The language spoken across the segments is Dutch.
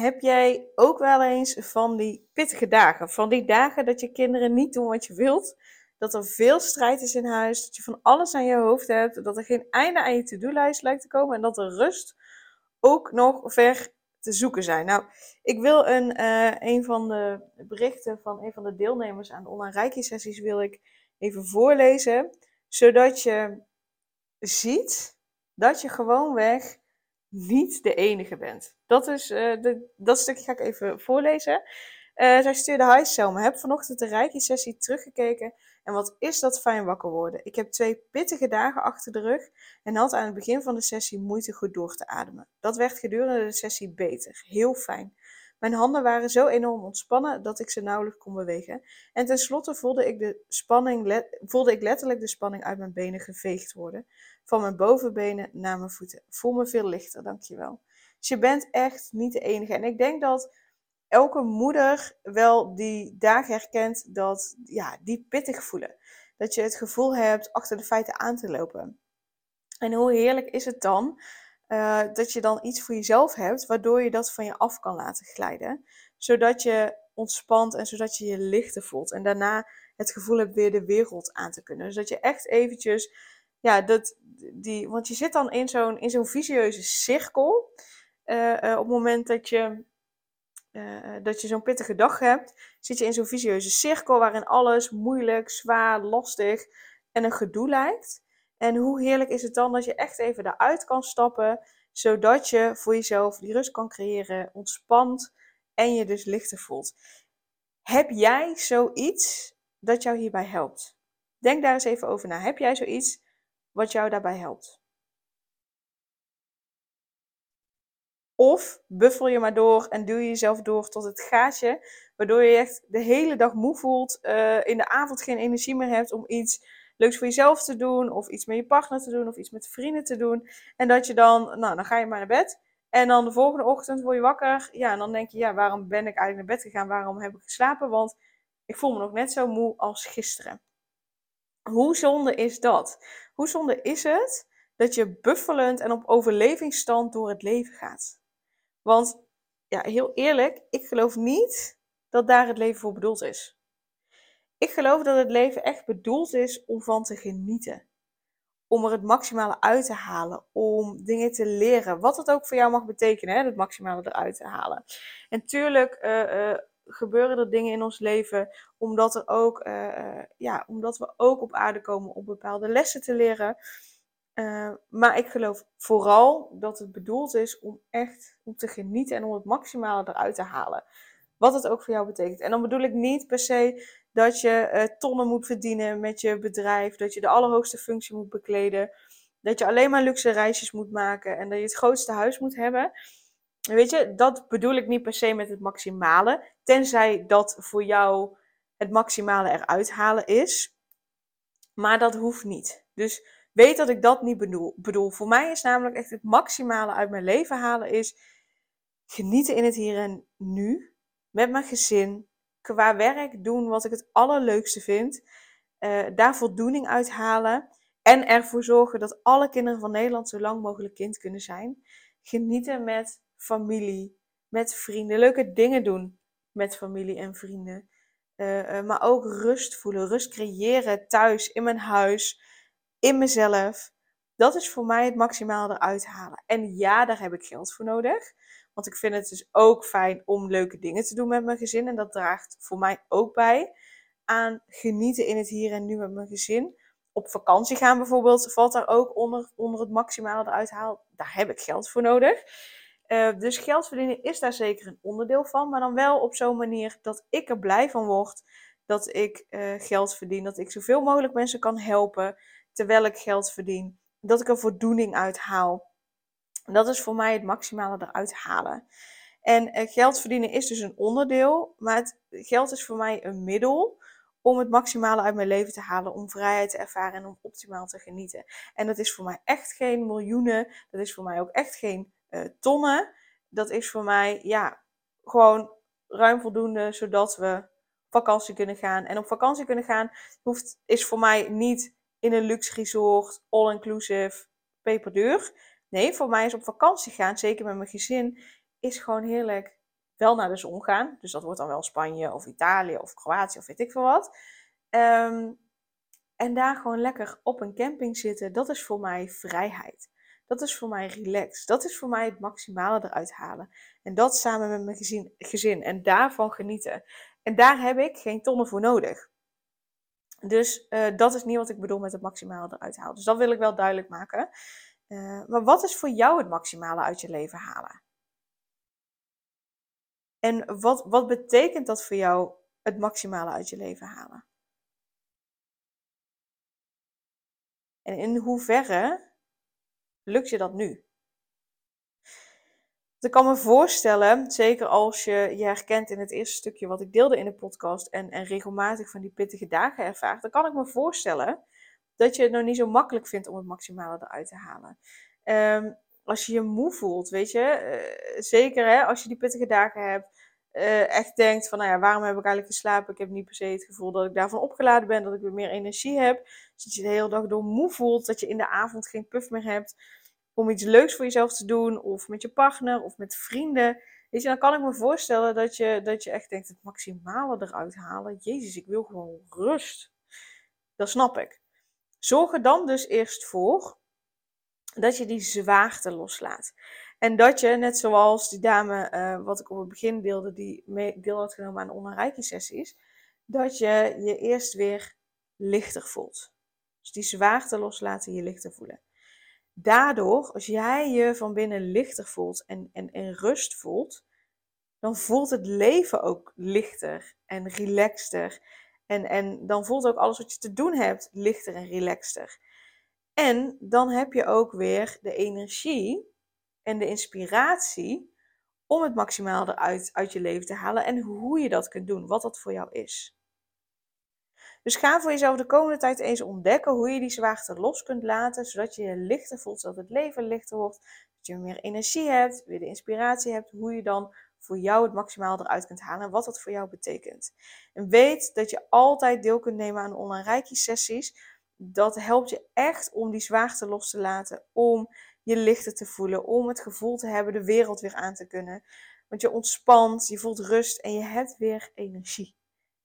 Heb jij ook wel eens van die pittige dagen? Van die dagen dat je kinderen niet doen wat je wilt? Dat er veel strijd is in huis, dat je van alles aan je hoofd hebt, dat er geen einde aan je to-do-lijst lijkt te komen en dat de rust ook nog ver te zoeken zijn. Nou, ik wil een, uh, een van de berichten van een van de deelnemers aan de online Reiki-sessies wil ik even voorlezen, zodat je ziet dat je gewoonweg niet de enige bent. Dat, is, uh, de, dat stukje ga ik even voorlezen. Uh, zij stuurde Hi Selma, heb vanochtend de Reiki-sessie teruggekeken en wat is dat fijn wakker worden. Ik heb twee pittige dagen achter de rug en had aan het begin van de sessie moeite goed door te ademen. Dat werd gedurende de sessie beter, heel fijn. Mijn handen waren zo enorm ontspannen dat ik ze nauwelijks kon bewegen. En tenslotte voelde ik, de spanning, voelde ik letterlijk de spanning uit mijn benen geveegd worden. Van mijn bovenbenen naar mijn voeten. Voel me veel lichter, dankjewel. Dus je bent echt niet de enige. En ik denk dat elke moeder wel die dagen herkent dat ja, die pittig voelen. Dat je het gevoel hebt achter de feiten aan te lopen. En hoe heerlijk is het dan uh, dat je dan iets voor jezelf hebt, waardoor je dat van je af kan laten glijden. Zodat je ontspant en zodat je je lichter voelt. En daarna het gevoel hebt weer de wereld aan te kunnen. Dus dat je echt eventjes, ja, dat, die, want je zit dan in zo'n, in zo'n visieuze cirkel. Uh, uh, op het moment dat je, dat je zo'n pittige dag hebt, zit je in zo'n visieuze cirkel waarin alles moeilijk, zwaar, lastig en een gedoe lijkt. En hoe heerlijk is het dan dat je echt even eruit kan stappen, zodat je voor jezelf die rust kan creëren, ontspant en je dus lichter voelt. Heb jij zoiets dat jou hierbij helpt? Denk daar eens even over na. Heb jij zoiets wat jou daarbij helpt? Of buffel je maar door en duw je jezelf door tot het gaatje, waardoor je echt de hele dag moe voelt, uh, in de avond geen energie meer hebt om iets leuks voor jezelf te doen, of iets met je partner te doen, of iets met vrienden te doen. En dat je dan, nou, dan ga je maar naar bed. En dan de volgende ochtend word je wakker. Ja, en dan denk je, ja, waarom ben ik eigenlijk naar bed gegaan? Waarom heb ik geslapen? Want ik voel me nog net zo moe als gisteren. Hoe zonde is dat? Hoe zonde is het dat je buffelend en op overlevingsstand door het leven gaat? Want, ja, heel eerlijk, ik geloof niet dat daar het leven voor bedoeld is. Ik geloof dat het leven echt bedoeld is om van te genieten. Om er het maximale uit te halen. Om dingen te leren. Wat het ook voor jou mag betekenen, hè, het maximale eruit te halen. En tuurlijk uh, uh, gebeuren er dingen in ons leven. Omdat, er ook, uh, ja, omdat we ook op aarde komen om bepaalde lessen te leren. maar ik geloof vooral dat het bedoeld is om echt om te genieten en om het maximale eruit te halen. Wat het ook voor jou betekent. En dan bedoel ik niet per se dat je uh, tonnen moet verdienen met je bedrijf, dat je de allerhoogste functie moet bekleden, dat je alleen maar luxe reisjes moet maken en dat je het grootste huis moet hebben. Weet je, dat bedoel ik niet per se met het maximale, tenzij dat voor jou het maximale eruit halen is. Maar dat hoeft niet. Dus weet dat ik dat niet bedoel. bedoel. Voor mij is namelijk echt het maximale uit mijn leven halen is genieten in het hier en nu met mijn gezin, qua werk doen wat ik het allerleukste vind. Uh, daar voldoening uit halen. En ervoor zorgen dat alle kinderen van Nederland zo lang mogelijk kind kunnen zijn. Genieten met familie, met vrienden. Leuke dingen doen met familie en vrienden. Uh, uh, maar ook rust voelen, rust creëren thuis, in mijn huis, in mezelf. Dat is voor mij het maximaal eruit halen. En ja, daar heb ik geld voor nodig. Want ik vind het dus ook fijn om leuke dingen te doen met mijn gezin. En dat draagt voor mij ook bij aan genieten in het hier en nu met mijn gezin. Op vakantie gaan bijvoorbeeld valt daar ook onder, onder het maximale eruit haal. Daar heb ik geld voor nodig. Uh, dus geld verdienen is daar zeker een onderdeel van. Maar dan wel op zo'n manier dat ik er blij van word. Dat ik uh, geld verdien. Dat ik zoveel mogelijk mensen kan helpen terwijl ik geld verdien. Dat ik er voldoening uit haal. Dat is voor mij het maximale eruit halen. En uh, geld verdienen is dus een onderdeel, maar geld is voor mij een middel om het maximale uit mijn leven te halen, om vrijheid te ervaren en om optimaal te genieten. En dat is voor mij echt geen miljoenen, dat is voor mij ook echt geen uh, tonnen. Dat is voor mij, ja, gewoon ruim voldoende, zodat we vakantie kunnen gaan. En op vakantie kunnen gaan hoeft, is voor mij niet in een luxe resort, all-inclusive, peperduur. Nee, voor mij is op vakantie gaan, zeker met mijn gezin, is gewoon heerlijk wel naar de zon gaan. Dus dat wordt dan wel Spanje of Italië of Kroatië of weet ik veel wat. Ehm, en daar gewoon lekker op een camping zitten, dat is voor mij vrijheid. Dat is voor mij relax. Dat is voor mij het maximale eruit halen. En dat samen met mijn gezin, gezin. En daarvan genieten. En daar heb ik geen tonnen voor nodig. Dus uh, dat is niet wat ik bedoel met het maximale eruit halen. Dus dat wil ik wel duidelijk maken. Uh, maar wat is voor jou het maximale uit je leven halen? En wat, wat betekent dat voor jou het maximale uit je leven halen? En in hoeverre lukt je dat nu? ik kan me voorstellen, zeker als je je herkent in het eerste stukje wat ik deelde in de podcast en, en regelmatig van die pittige dagen ervaart, dan kan ik me voorstellen dat je het nog niet zo makkelijk vindt om het maximale eruit te halen. Um, als je je moe voelt, weet je, uh, zeker hè, als je die pittige dagen hebt, uh, echt denkt van, nou ja, waarom heb ik eigenlijk geslapen? Ik heb niet per se het gevoel dat ik daarvan opgeladen ben, dat ik weer meer energie heb. Dus dat je de hele dag door moe voelt, dat je in de avond geen puff meer hebt om iets leuks voor jezelf te doen, of met je partner, of met vrienden. Weet je, dan kan ik me voorstellen dat je, dat je echt denkt, het maximale eruit halen. Jezus, ik wil gewoon rust. Dat snap ik. Zorg er dan dus eerst voor dat je die zwaarte loslaat. En dat je, net zoals die dame, uh, wat ik op het begin deelde, die deel had genomen aan onderrijke sessies, dat je je eerst weer lichter voelt. Dus die zwaarte loslaten, je lichter voelen. Daardoor, als jij je van binnen lichter voelt en, en, en rust voelt, dan voelt het leven ook lichter en relaxter. En, en dan voelt ook alles wat je te doen hebt lichter en relaxter. En dan heb je ook weer de energie en de inspiratie om het maximaal eruit uit je leven te halen en hoe je dat kunt doen, wat dat voor jou is. Dus ga voor jezelf de komende tijd eens ontdekken hoe je die zwaarte los kunt laten, zodat je je lichter voelt, zodat het leven lichter wordt, dat je meer energie hebt, weer de inspiratie hebt, hoe je dan voor jou het maximaal eruit kunt halen en wat dat voor jou betekent. En weet dat je altijd deel kunt nemen aan online reiki sessies. Dat helpt je echt om die zwaarte los te laten, om je lichter te voelen, om het gevoel te hebben de wereld weer aan te kunnen. Want je ontspant, je voelt rust en je hebt weer energie.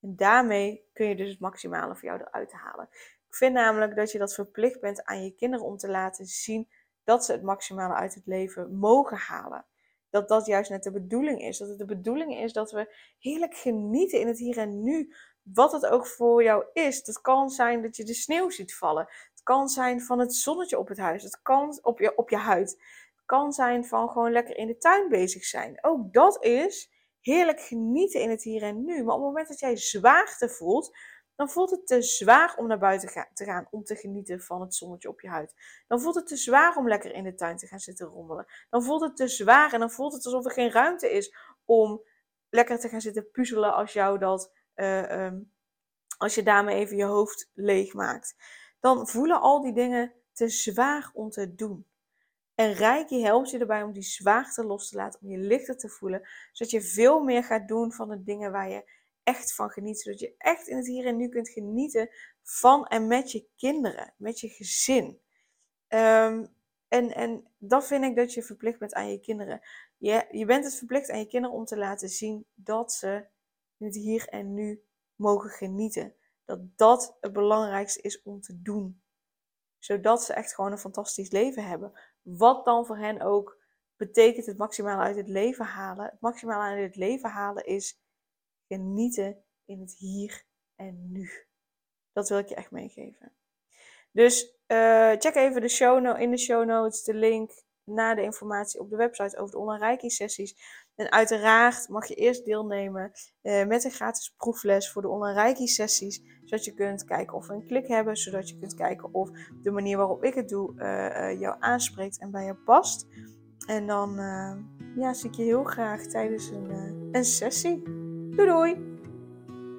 En daarmee kun je dus het maximale voor jou eruit halen. Ik vind namelijk dat je dat verplicht bent aan je kinderen om te laten zien dat ze het maximale uit het leven mogen halen. Dat dat juist net de bedoeling is. Dat het de bedoeling is dat we heerlijk genieten in het hier en nu. Wat het ook voor jou is. Het kan zijn dat je de sneeuw ziet vallen. Het kan zijn van het zonnetje op het huis. Het kan op je, op je huid. Het kan zijn van gewoon lekker in de tuin bezig zijn. Ook dat is heerlijk genieten in het hier en nu. Maar op het moment dat jij zwaarte voelt, dan voelt het te zwaar om naar buiten te gaan om te genieten van het zonnetje op je huid. Dan voelt het te zwaar om lekker in de tuin te gaan zitten rommelen. Dan voelt het te zwaar en dan voelt het alsof er geen ruimte is om lekker te gaan zitten puzzelen als jou dat, uh, um, als je daarmee even je hoofd leeg maakt. Dan voelen al die dingen te zwaar om te doen. En Reiki helpt je erbij om die zwaarte los te laten, om je lichter te voelen, zodat je veel meer gaat doen van de dingen waar je echt van geniet. Zodat je echt in het hier en nu kunt genieten van en met je kinderen, met je gezin. Um, en, en dat vind ik dat je verplicht bent aan je kinderen. Je, je bent het verplicht aan je kinderen om te laten zien dat ze in het hier en nu mogen genieten. Dat dat het belangrijkste is om te doen. Zodat ze echt gewoon een fantastisch leven hebben wat dan voor hen ook betekent het maximaal uit het leven halen. Het maximaal uit het leven halen is genieten in het hier en nu. Dat wil ik je echt meegeven. Dus uh, check even de show in de show notes de link naar de informatie op de website over de online reiki sessies. En uiteraard mag je eerst deelnemen uh, met een gratis proefles voor de online reiki sessies. Zodat je kunt kijken of we een klik hebben. Zodat je kunt kijken of de manier waarop ik het doe uh, jou aanspreekt en bij je past. En dan ja, zie ik je heel graag tijdens een, een sessie. Doei doei!